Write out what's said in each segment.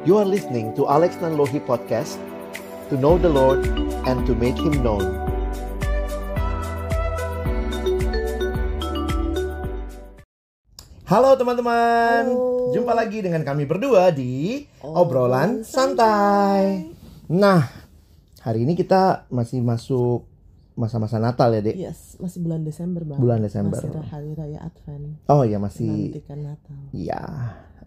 You are listening to Alex Nanlohi Podcast To know the Lord and to make Him known Halo teman-teman. Jumpa lagi dengan kami berdua di Obrolan Obrolan Santai Nah, hari ini kita masih masuk masa-masa Natal ya dek Yes, masih bulan Desember bang. Bulan Desember. Masih hari raya Advent. Oh ya masih Menantikan Natal. Ya,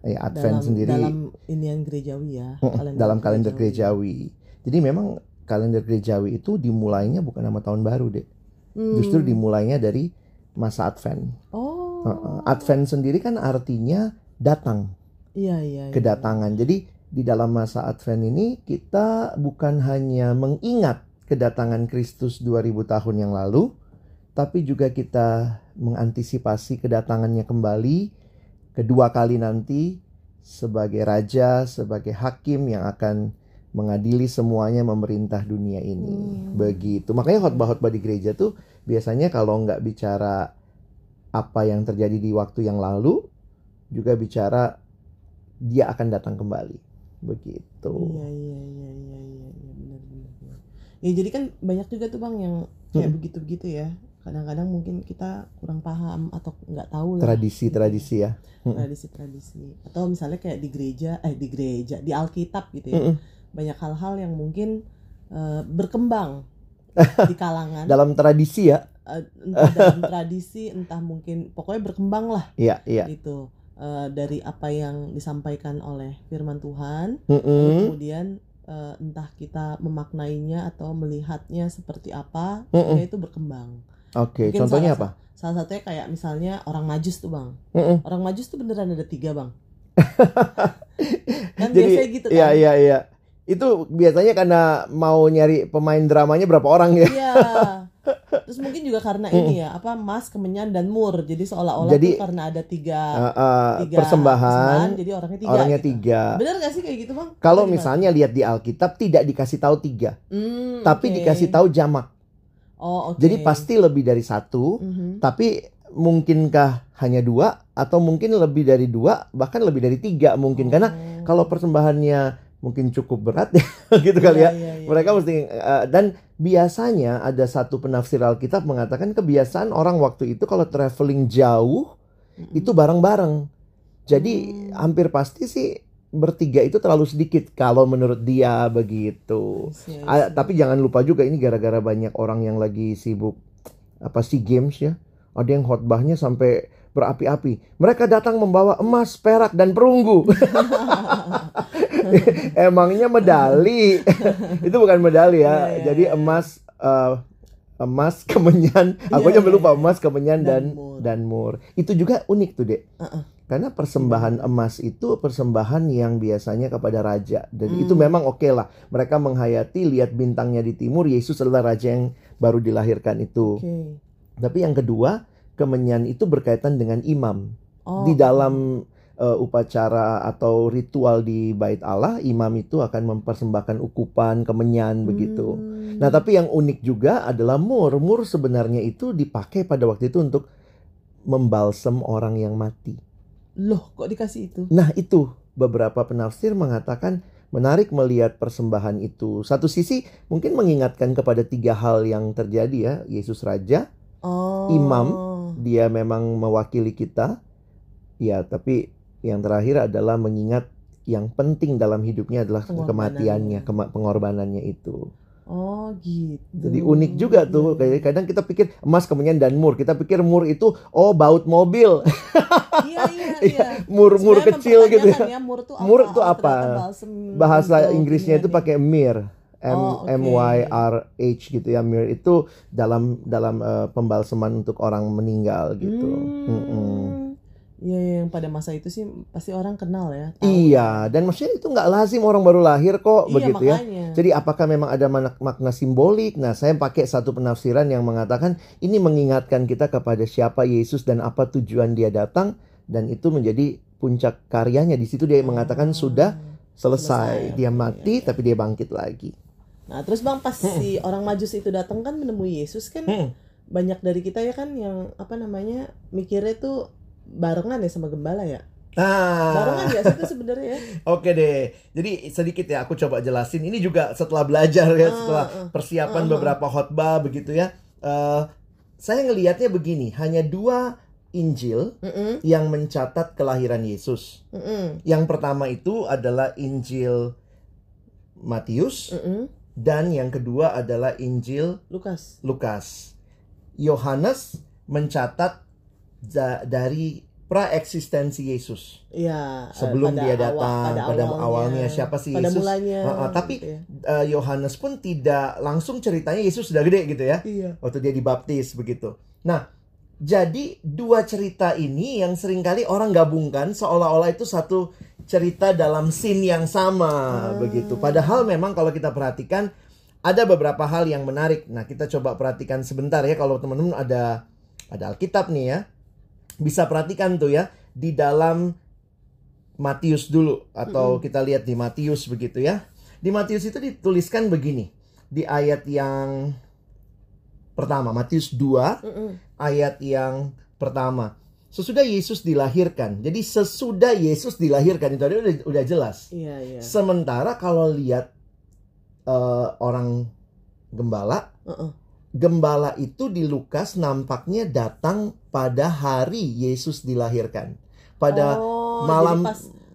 ya Advent dalam, sendiri Dalam inian gerejawi ya. Mm, dalam kalender gerejawi. Jadi memang kalender gerejawi itu dimulainya bukan sama tahun baru deh. Hmm. Justru dimulainya dari masa Advent. Oh. Advent sendiri kan artinya datang, Iya iya. iya. kedatangan. Jadi di dalam masa Advent ini kita bukan hanya mengingat kedatangan Kristus 2000 tahun yang lalu, tapi juga kita mengantisipasi kedatangannya kembali kedua kali nanti sebagai raja, sebagai hakim yang akan mengadili semuanya memerintah dunia ini. Hmm. Begitu. Makanya khotbah-khotbah di gereja tuh biasanya kalau nggak bicara apa yang terjadi di waktu yang lalu, juga bicara dia akan datang kembali. Begitu. Iya iya iya iya iya iya benar benar. Ya jadi kan banyak juga tuh bang yang kayak Hmm. begitu-begitu ya. Kadang-kadang mungkin kita kurang paham atau nggak tahu lah. Tradisi-tradisi ya. Mm-mm. Tradisi-tradisi. Atau misalnya kayak di gereja, eh di gereja, di Alkitab gitu ya. Mm-mm. banyak hal-hal yang mungkin eh, berkembang di kalangan Dalam tradisi ya. eh, entah dalam tradisi entah mungkin pokoknya berkembang lah Iya, iya. gitu Eh, dari apa yang disampaikan oleh firman Tuhan kemudian eh, entah kita memaknainya atau melihatnya seperti apa Mm-mm. sehingga itu berkembang Oke, Mungkin contohnya salah apa? salah satunya kayak misalnya orang majus tuh bang Mm-mm. orang majus tuh beneran ada tiga bang kan Jadi, biasanya gitu kan Iya, iya, iya. Itu biasanya karena mau nyari pemain dramanya berapa orang ya? Iya. Terus mungkin juga karena ini ya, apa Mas, Kemenyan dan Mur. Jadi seolah-olah Jadi, tuh karena ada tiga, Uh, uh, tiga persembahan, jadi orangnya tiga. orangnya gitu. tiga. Bener gak sih kayak gitu bang? Kalau misalnya lihat di Alkitab tidak dikasih tahu tiga, Hmm, tapi oke. dikasih tahu jamak. Oh oke. Jadi pasti lebih dari satu, Mhm. tapi mungkinkah hanya dua atau mungkin lebih dari dua, bahkan lebih dari tiga mungkin karena Oh. kalau persembahannya mungkin cukup berat ya gitu kali Iya, ya. iya, iya. Mereka mesti uh, dan biasanya ada satu penafsir Alkitab mengatakan kebiasaan orang waktu itu kalau traveling jauh Mm-mm. itu bareng-bareng. Jadi Hmm. hampir pasti sih bertiga itu terlalu sedikit kalau menurut dia begitu. I see, I Ah, see. tapi jangan lupa juga ini gara-gara banyak orang yang lagi sibuk apa sih games ya. Ada yang khotbahnya sampai berapi-api. Mereka datang membawa emas, perak dan perunggu. Emangnya medali. Itu bukan medali ya. Iya, iya, Jadi iya. emas eh, emas kemenyan. Aku Iya, aja iya, lupa iya. emas kemenyan dan Dan mur. dan mur. Itu juga unik tuh, Dek. Uh-uh. Karena persembahan emas itu persembahan yang biasanya kepada raja. Dan Hmm. itu memang oke lah. Mereka menghayati lihat bintangnya di timur, Yesus adalah raja yang baru dilahirkan itu. Oke. Tapi yang kedua, kemenyan itu berkaitan dengan imam. Oh, Di dalam uh, upacara atau ritual di Bait Allah, imam itu akan mempersembahkan ukupan, kemenyan begitu. Hmm. Nah, tapi yang unik juga adalah mur. Mur sebenarnya itu dipakai pada waktu itu untuk membalsem orang yang mati. Loh, kok dikasih itu? Nah, itu beberapa penafsir mengatakan menarik melihat persembahan itu. Satu sisi mungkin mengingatkan kepada tiga hal yang terjadi ya. Yesus raja, Oh. Imam. dia memang mewakili kita. Ya, tapi yang terakhir adalah mengingat yang penting dalam hidupnya adalah kematiannya, kema- pengorbanannya itu. Oh gitu. Jadi unik juga tuh. Iya, Kayak kadang kita pikir emas kemenyan dan mur. Kita pikir mur itu oh baut mobil. Iya iya iya. Mur-mur Sebenarnya kecil gitu ya. mur tuh apa? Mur tuh Oh, apa? Bahasa untuk Inggrisnya itu inian pakai mir. M Oh. M Y R H gitu ya. Mir itu dalam dalam eh, pembalseman untuk orang meninggal gitu. Mm-mm. Hmm. Iya, iya, yang pada masa itu sih pasti orang kenal ya. tahu. Iya, dan maksudnya itu nggak lazim orang baru lahir kok Iya, begitu ya. makanya. Jadi apakah memang ada makna, simbolik? Nah, saya pakai satu penafsiran yang mengatakan ini mengingatkan kita kepada siapa Yesus dan apa tujuan dia datang dan itu menjadi puncak karyanya. Di situ dia mengatakan Ah, sudah selesai. selesai. Dia mati iya, iya. tapi dia bangkit lagi. Nah, terus Bang pas si orang Majus itu datang kan menemui Yesus kan Hmm. banyak dari kita ya kan yang apa namanya mikirnya tuh barengan ya sama gembala ya. Nah, Barengan ya itu sebenarnya ya. Oke deh. Jadi sedikit ya aku coba jelasin. Ini juga setelah belajar ya, Ah, setelah ah. persiapan Ah, ah. beberapa khotbah begitu ya. Eh, saya ngelihatnya begini, hanya dua Injil Mm-mm, yang mencatat kelahiran Yesus. mm-mm, Yang pertama itu adalah Injil Matius mm-mm. dan yang kedua adalah Injil Lukas. Lukas. Yohanes mencatat da- dari praeksistensi Yesus. Iya. Sebelum pada dia awal- datang, pada awalnya siapa sih pada Yesus? mulanya. Ah, ah, tapi gitu ya. Yohanes pun tidak langsung ceritanya Yesus sudah gede gitu ya iya. waktu dia dibaptis begitu. Nah, jadi dua cerita ini yang sering kali orang gabungkan seolah-olah itu satu cerita dalam scene yang sama Ah. begitu. Padahal memang kalau kita perhatikan ada beberapa hal yang menarik. Nah, kita coba perhatikan sebentar ya kalau teman-teman ada ada Alkitab nih ya. Bisa perhatikan tuh ya di dalam Matius dulu atau kita lihat di Matius begitu ya. Di Matius itu dituliskan begini di ayat yang pertama Matius 2 Mm-mm. ayat yang pertama. Sesudah Yesus dilahirkan. Jadi sesudah Yesus dilahirkan itu tadi udah, udah jelas. Iya iya. Sementara kalau lihat eh, orang gembala, Heeh. Gembala itu di Lukas nampaknya datang pada hari Yesus dilahirkan. Pada Oh, malam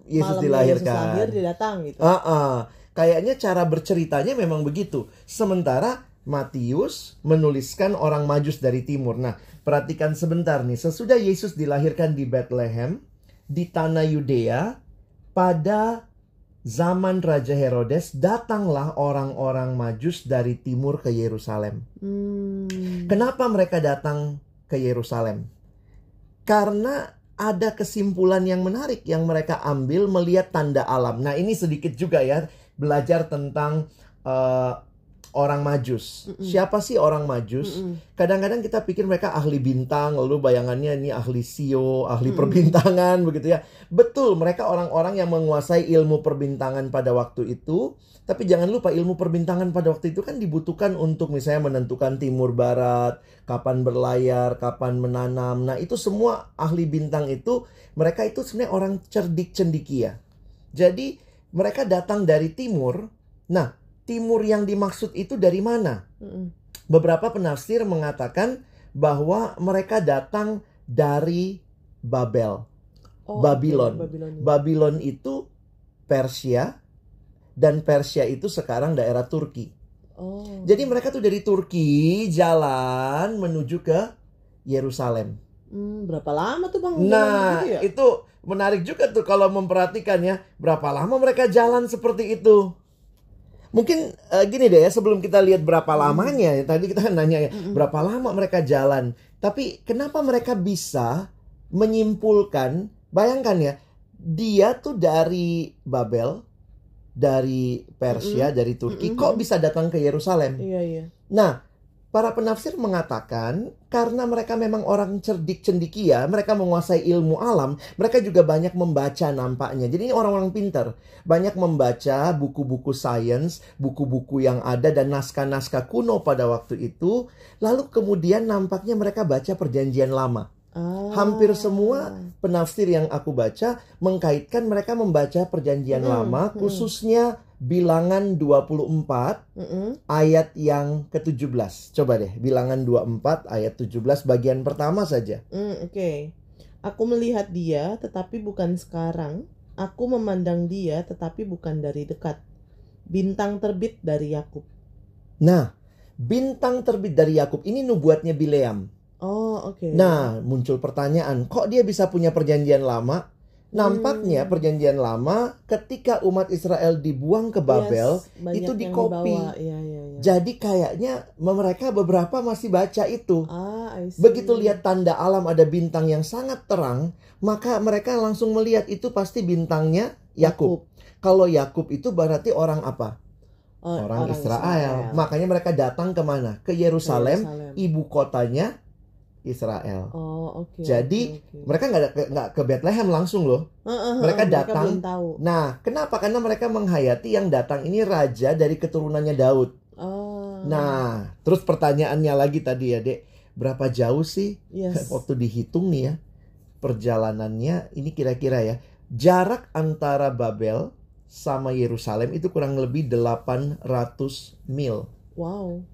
Yesus malamnya dilahirkan. Yesus lahir dia datang gitu. Ah, ah. Kayaknya cara berceritanya memang begitu. Sementara Matius menuliskan orang Majus dari timur. Nah, perhatikan sebentar nih. Sesudah Yesus dilahirkan di Bethlehem, di tanah Yudea, pada zaman Raja Herodes, datanglah orang-orang Majus dari timur ke Yerusalem. Hmm. Kenapa mereka datang ke Yerusalem? Karena ada kesimpulan yang menarik yang mereka ambil melihat tanda alam. Nah, ini sedikit juga ya belajar tentang eh, orang Majus. Mm-mm. Siapa sih orang Majus? Mm-mm. Kadang-kadang kita pikir mereka ahli bintang, lalu bayangannya ini ahli sio, ahli Mm-mm. perbintangan begitu ya. Betul, mereka orang-orang yang menguasai ilmu perbintangan pada waktu itu. Tapi jangan lupa ilmu perbintangan pada waktu itu kan dibutuhkan untuk misalnya menentukan timur barat, kapan berlayar, kapan menanam. Nah, itu semua ahli bintang itu mereka itu sebenarnya orang cerdik cendikia. Jadi mereka datang dari timur. Nah, timur yang dimaksud itu dari mana? Beberapa penafsir mengatakan bahwa mereka datang dari Babel. Oh, Babylon. oke, Babylon. Babylon itu Persia dan Persia itu sekarang daerah Turki. oh. Jadi mereka tuh dari Turki jalan menuju ke Yerusalem. Hmm, berapa lama tuh Bang? Nah, gitu ya? itu menarik juga tuh kalau memperhatikan ya, berapa lama mereka jalan seperti itu. Mungkin eh, gini deh ya, sebelum kita lihat berapa Hmm. lamanya ya, tadi kita nanya ya, berapa lama mereka jalan. Tapi kenapa mereka bisa menyimpulkan, bayangkan ya, dia tuh dari Babel, dari Persia, dari Turki, Mm-mm. kok bisa datang ke Yerusalem? Iya iya. Nah, para penafsir mengatakan karena mereka memang orang cerdik cendikia, mereka menguasai ilmu alam, mereka juga banyak membaca nampaknya. Jadi ini orang-orang pintar, banyak membaca buku-buku sains, buku-buku yang ada dan naskah-naskah kuno pada waktu itu. Lalu kemudian nampaknya mereka baca perjanjian lama. Ah. Hampir semua penafsir yang aku baca mengkaitkan mereka membaca perjanjian Mm-mm, lama mm-mm. khususnya bilangan 24 Mm-mm. ayat yang ke-17. Coba deh, bilangan 24 ayat 17 bagian pertama saja. Hmm, Oke. Aku melihat dia, tetapi bukan sekarang. Aku memandang dia, tetapi bukan dari dekat. Bintang terbit dari Yakub. Nah, bintang terbit dari Yakub ini nubuatnya Bileam. Oh, oke. Nah, muncul pertanyaan, kok dia bisa punya perjanjian lama? Nampaknya Hmm. perjanjian lama ketika umat Israel dibuang ke Babel, Yes, itu yang di copy. dibawa. Iya, iya, iya. jadi kayaknya mereka beberapa masih baca itu. Ah. Begitu lihat tanda alam ada bintang yang sangat terang, maka mereka langsung melihat itu pasti bintangnya Yakub. Kalau Yakub itu berarti orang apa? Oh, Orang, Israel. Makanya mereka datang ke mana? Ke Ke Yerusalem, Yerusalem. ibu kotanya Israel. Oh, oke. Jadi, oke, oke. Mereka nggak ke- nggak ke Bethlehem langsung loh. Heeh, mereka heeh, datang. belum tahu. Nah, kenapa? Karena mereka menghayati yang datang ini raja dari keturunannya Daud. Oh. Nah, terus pertanyaannya lagi tadi ya, Dek, berapa jauh sih yes. waktu dihitung nih ya? perjalanannya ini kira-kira ya jarak antara Babel sama Yerusalem itu kurang lebih 800 mil. Wow.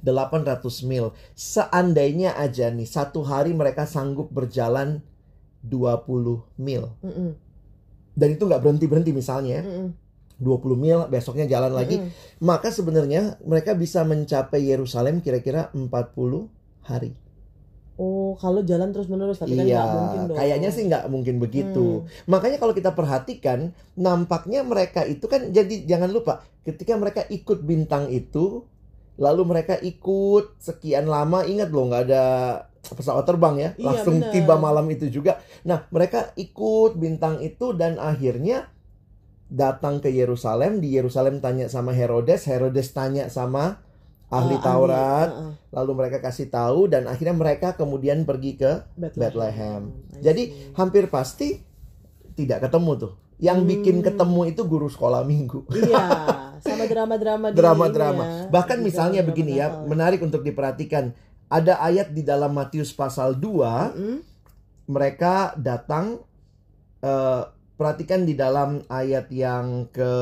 800 mil. Seandainya aja nih satu hari mereka sanggup berjalan 20 mil. Mm-mm. Dan itu nggak berhenti-berhenti misalnya ya. Mm-mm. 20 mil besoknya jalan lagi. Mm-mm. Maka sebenarnya mereka bisa mencapai Yerusalem kira-kira 40 hari. Oh, kalau jalan terus menerus tapi kan iya, nggak mungkin dong. kayaknya sih nggak mungkin begitu. Makanya kalau kita perhatikan, nampaknya mereka itu kan jadi jangan lupa ketika mereka ikut bintang itu, lalu mereka ikut sekian lama, ingat loh nggak ada pesawat terbang ya, Iya, langsung benar. tiba malam itu juga. Nah mereka ikut bintang itu dan akhirnya datang ke Yerusalem. Di Yerusalem tanya sama Herodes, Herodes tanya sama ahli Ah, Taurat, ah, ah. lalu mereka kasih tahu dan akhirnya mereka kemudian pergi ke Bethlehem. I Jadi see. hampir pasti tidak ketemu tuh. Yang Hmm. bikin ketemu itu guru sekolah minggu. Iya, sama drama-drama Drama-drama. ya, Bahkan di misalnya drama-drama begini ya, menarik untuk diperhatikan. Ada ayat di dalam Matius pasal 2, Mm-mm. mereka datang eh, perhatikan di dalam ayat yang ke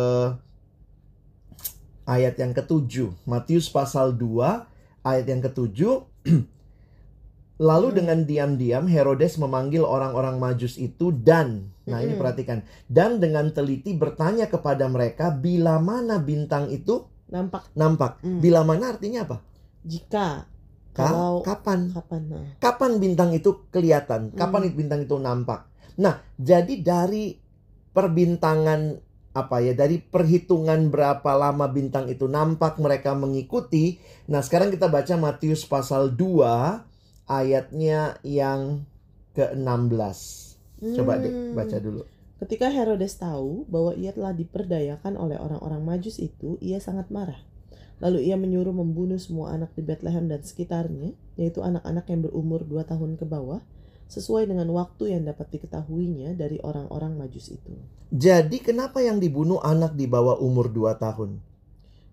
ayat yang ketujuh. Matius pasal 2 ayat yang ketujuh. Lalu Hmm. dengan diam-diam Herodes memanggil orang-orang Majus itu dan nah ini Mm-mm. perhatikan dan dengan teliti bertanya kepada mereka bila mana bintang itu Nampak nampak. Hmm. Bila mana artinya apa? jika Ka- kalau kapan? kapan nah. Kapan bintang itu kelihatan? Kapan Hmm. itu bintang itu nampak? Nah, jadi dari perbintangan apa ya dari perhitungan berapa lama bintang itu nampak mereka mengikuti. Nah, sekarang kita baca Matius pasal 2 ayatnya yang ke-16. Coba deh Hmm. baca dulu. Ketika Herodes tahu bahwa ia telah diperdayakan oleh orang-orang Majus itu, ia sangat marah. Lalu ia menyuruh membunuh semua anak di Bethlehem dan sekitarnya, yaitu anak-anak yang berumur 2 tahun ke bawah, sesuai dengan waktu yang dapat diketahuinya dari orang-orang Majus itu. Jadi kenapa yang dibunuh anak di bawah umur 2 tahun?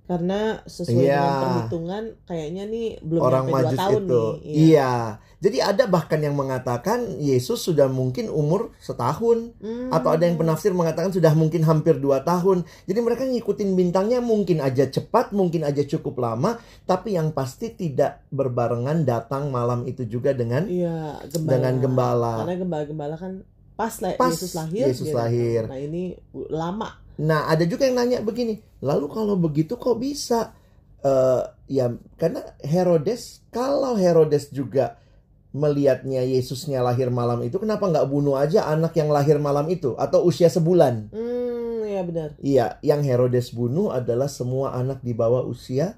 Karena sesuai Iya. dengan perhitungan kayaknya nih belum Orang nyampe 2 Majus tahun itu. nih. Iya. Jadi ada bahkan yang mengatakan Yesus sudah mungkin umur setahun Hmm. atau ada yang penafsir mengatakan sudah mungkin hampir 2 tahun. Jadi mereka ngikutin bintangnya mungkin aja cepat, mungkin aja cukup lama, tapi yang pasti tidak berbarengan datang malam itu juga dengan Iya, gembala. dengan gembala. Karena gembala-gembala kan pas, Pas Yesus lahir. Yesus datang. lahir. Nah ini lama. Nah, ada juga yang nanya begini, lalu kalau begitu kok bisa? Eh, ya, karena Herodes, kalau Herodes juga melihatnya Yesusnya lahir malam itu, kenapa nggak bunuh aja anak yang lahir malam itu atau usia sebulan? Hmm, ya benar. Iya, yang Herodes bunuh adalah semua anak di bawah usia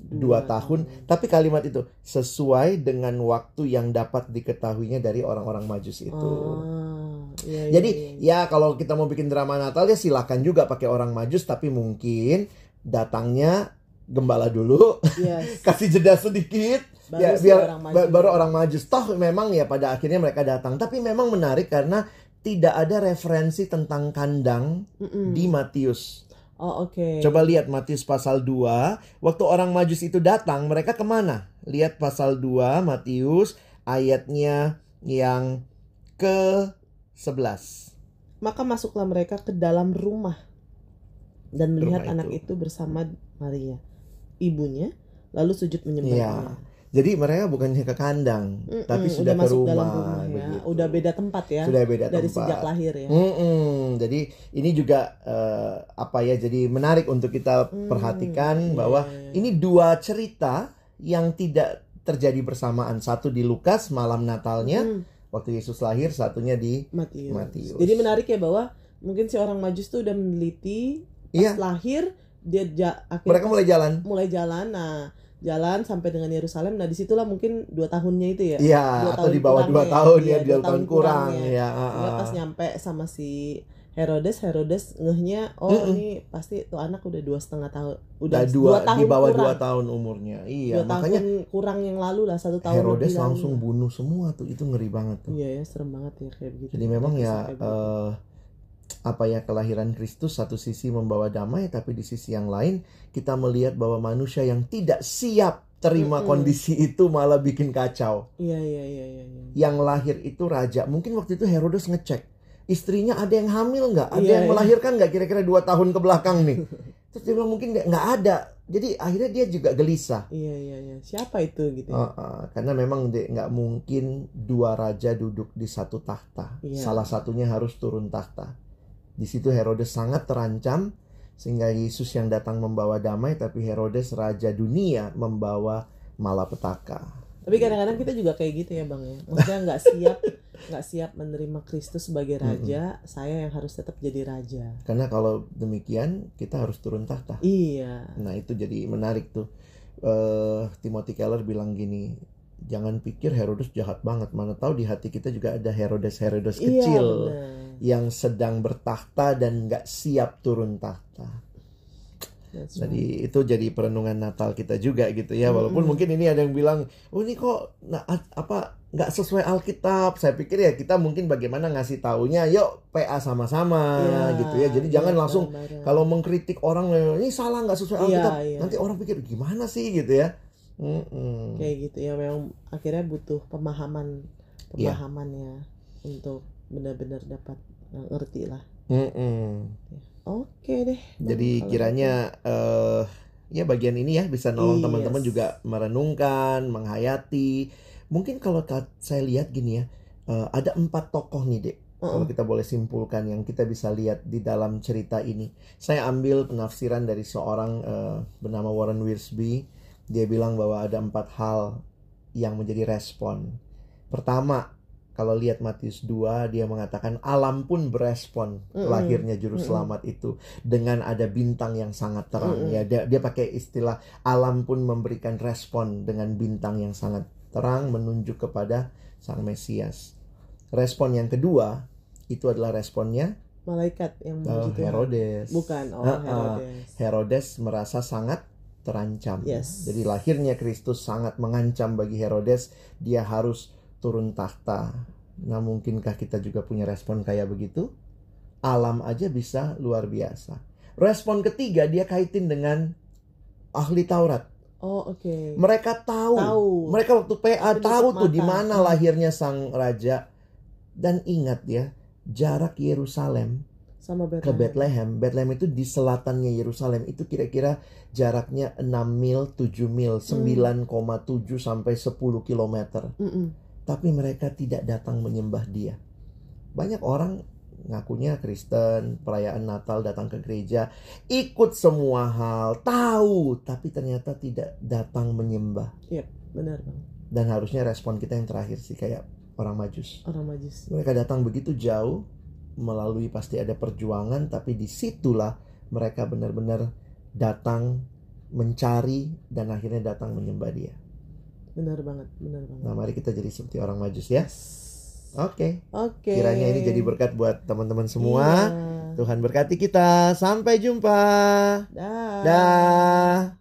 dua tahun. Tapi kalimat itu sesuai dengan waktu yang dapat diketahuinya dari orang-orang Majus itu. Ah, iya, Jadi iya. ya kalau kita mau bikin drama Natal ya silakan juga pakai orang Majus tapi mungkin datangnya gembala dulu, Yes. kasih jeda sedikit Baru ya biar orang maju. ba- baru orang Majus. Toh memang ya pada akhirnya mereka datang, tapi memang menarik karena tidak ada referensi tentang kandang Mm-mm. di Matius. Oh oke. Coba lihat Matius pasal 2, waktu orang Majus itu datang, mereka ke mana? Lihat pasal 2 Matius ayatnya yang ke-11. Maka masuklah mereka ke dalam rumah dan melihat Rumah anak itu. itu bersama Maria, ibunya, lalu sujud menyembahnya. Iya. Jadi mereka bukannya ke kandang, Mm-mm, tapi udah sudah ke masuk rumah, dalam rumah ya. begitu. Udah beda tempat ya. Sudah beda dari tempat. sejak lahir ya. Mm-mm. Jadi ini juga eh, apa ya? Jadi menarik untuk kita Hmm, perhatikan iya, bahwa ini dua cerita yang tidak terjadi bersamaan. Satu di Lukas malam Natalnya Mm, waktu Yesus lahir, satunya di Matius. Matius. Jadi menarik ya bahwa mungkin si orang Majus tuh udah meneliti Iya, pas lahir dia ja, akhirnya mereka mulai jalan. mulai jalan. Nah, jalan sampai dengan Yerusalem. Nah, di situlah mungkin dua tahunnya itu ya. Iya, Dua atau di bawah dua ya. tahun Iya, ya, dua dua tahun tahun kurang kurang ya. ah. pas nyampe sama si Herodes, Herodes ngehnya, oh Mm-mm. ini pasti tuh anak udah dua setengah tahun, udah Udah dua, tahun di bawah kurang. dua tahun umurnya. Iya, Dua makanya tahun kurang yang lalu lah satu tahun Herodes lebih lalu. langsung bunuh semua tuh. Itu ngeri banget tuh. Iya ya serem banget ya kayak begitu. Jadi memang ya eh, apa ya kelahiran Kristus satu sisi membawa damai tapi di sisi yang lain kita melihat bahwa manusia yang tidak siap terima Mm-mm. kondisi itu malah bikin kacau. Iya iya iya iya. iya. Yang lahir itu raja. Mungkin waktu itu Herodes ngecek istrinya ada yang hamil nggak, ada Iya, yang iya. melahirkan nggak kira-kira dua tahun ke belakang nih. Terus dia bilang mungkin nggak ada. Jadi akhirnya dia juga gelisah. Iya iya iya. Siapa itu gitu? Uh, uh, karena memang nggak mungkin dua raja duduk di satu tahta. Iya. Salah satunya harus turun tahta. Di situ Herodes sangat terancam sehingga Yesus yang datang membawa damai, tapi Herodes raja dunia membawa malapetaka. Tapi kadang-kadang kita juga kayak gitu ya bang ya. Maksudnya nggak siap nggak siap menerima Kristus sebagai raja. Saya yang harus tetap jadi raja. Karena kalau demikian kita harus turun tahta. Iya. Nah itu jadi menarik tuh. Eh Timothy Keller bilang gini, jangan pikir Herodes jahat banget. Mana tahu di hati kita juga ada Herodes Herodes Iya kecil. benar. yang sedang bertahta dan nggak siap turun tahta. That's right. Jadi itu jadi perenungan Natal kita juga gitu ya. Walaupun Mm-mm. mungkin ini ada yang bilang, oh ini kok na- a- apa nggak sesuai Alkitab. Saya pikir ya kita mungkin bagaimana ngasih taunya, yuk PA sama-sama Iya, gitu ya. Jadi jangan iya, langsung bareng-bareng. kalau mengkritik orang ini salah nggak sesuai Iya, Alkitab. iya. Nanti orang pikir gimana sih gitu ya. Mm-mm. kayak gitu ya memang akhirnya butuh pemahaman Iya. pemahamannya untuk benar-benar dapat ngerti lah. Mm-mm. Oke deh. Jadi kiranya eh ya bagian ini ya bisa nolong Yes. teman-teman juga merenungkan, menghayati. Mungkin kalau ka- saya lihat gini ya, eh, ada empat tokoh nih dek. gitu. Kalau kita boleh simpulkan yang kita bisa lihat di dalam cerita ini. Saya ambil penafsiran dari seorang eh, bernama Warren Wiersbe. Dia bilang bahwa ada empat hal yang menjadi respon. Pertama, kalau lihat Matius 2, dia mengatakan alam pun berespon Mm-mm. lahirnya juru selamat itu dengan ada bintang yang sangat terang. Mm-mm. Ya, dia, dia pakai istilah alam pun memberikan respon dengan bintang yang sangat terang menunjuk kepada sang Mesias. Respon yang kedua itu adalah responnya Malaikat yang Tuhan. Herodes. Bukan, oh Ah, ah. Herodes. Herodes merasa sangat terancam. Yes. Jadi lahirnya Kristus sangat mengancam bagi Herodes, dia harus turun tahta. Nah, mungkinkah kita juga punya respon kayak begitu? Alam aja bisa luar biasa. Respon ketiga dia kaitin dengan ahli Taurat. Oh oke. Mereka tahu. Tahu. Mereka waktu PA Penutup tahu tuh mata. di mana lahirnya sang raja. Dan ingat ya, jarak Yerusalem Sama ke Bethlehem. Bethlehem. Bethlehem itu di selatannya Yerusalem. Itu kira-kira jaraknya 6 mil, 7 mil, Hmm. 9,7 sampai 10 kilometer. Mm-mm. Tapi mereka tidak datang menyembah dia. Banyak orang ngakunya Kristen, perayaan Natal datang ke gereja, ikut semua hal, tahu, tapi ternyata tidak datang menyembah. Benar bang. Dan harusnya respon kita yang terakhir sih kayak orang majus. Orang majus. Mereka datang begitu jauh melalui pasti ada perjuangan tapi di situlah mereka benar-benar datang mencari dan akhirnya datang menyembah dia. Benar banget. Benar banget. Nah mari kita jadi seperti orang majus ya. Oke. Oke. Kiranya ini jadi berkat buat teman-teman semua. Iya. Tuhan berkati kita. Sampai jumpa. Dah. Dah.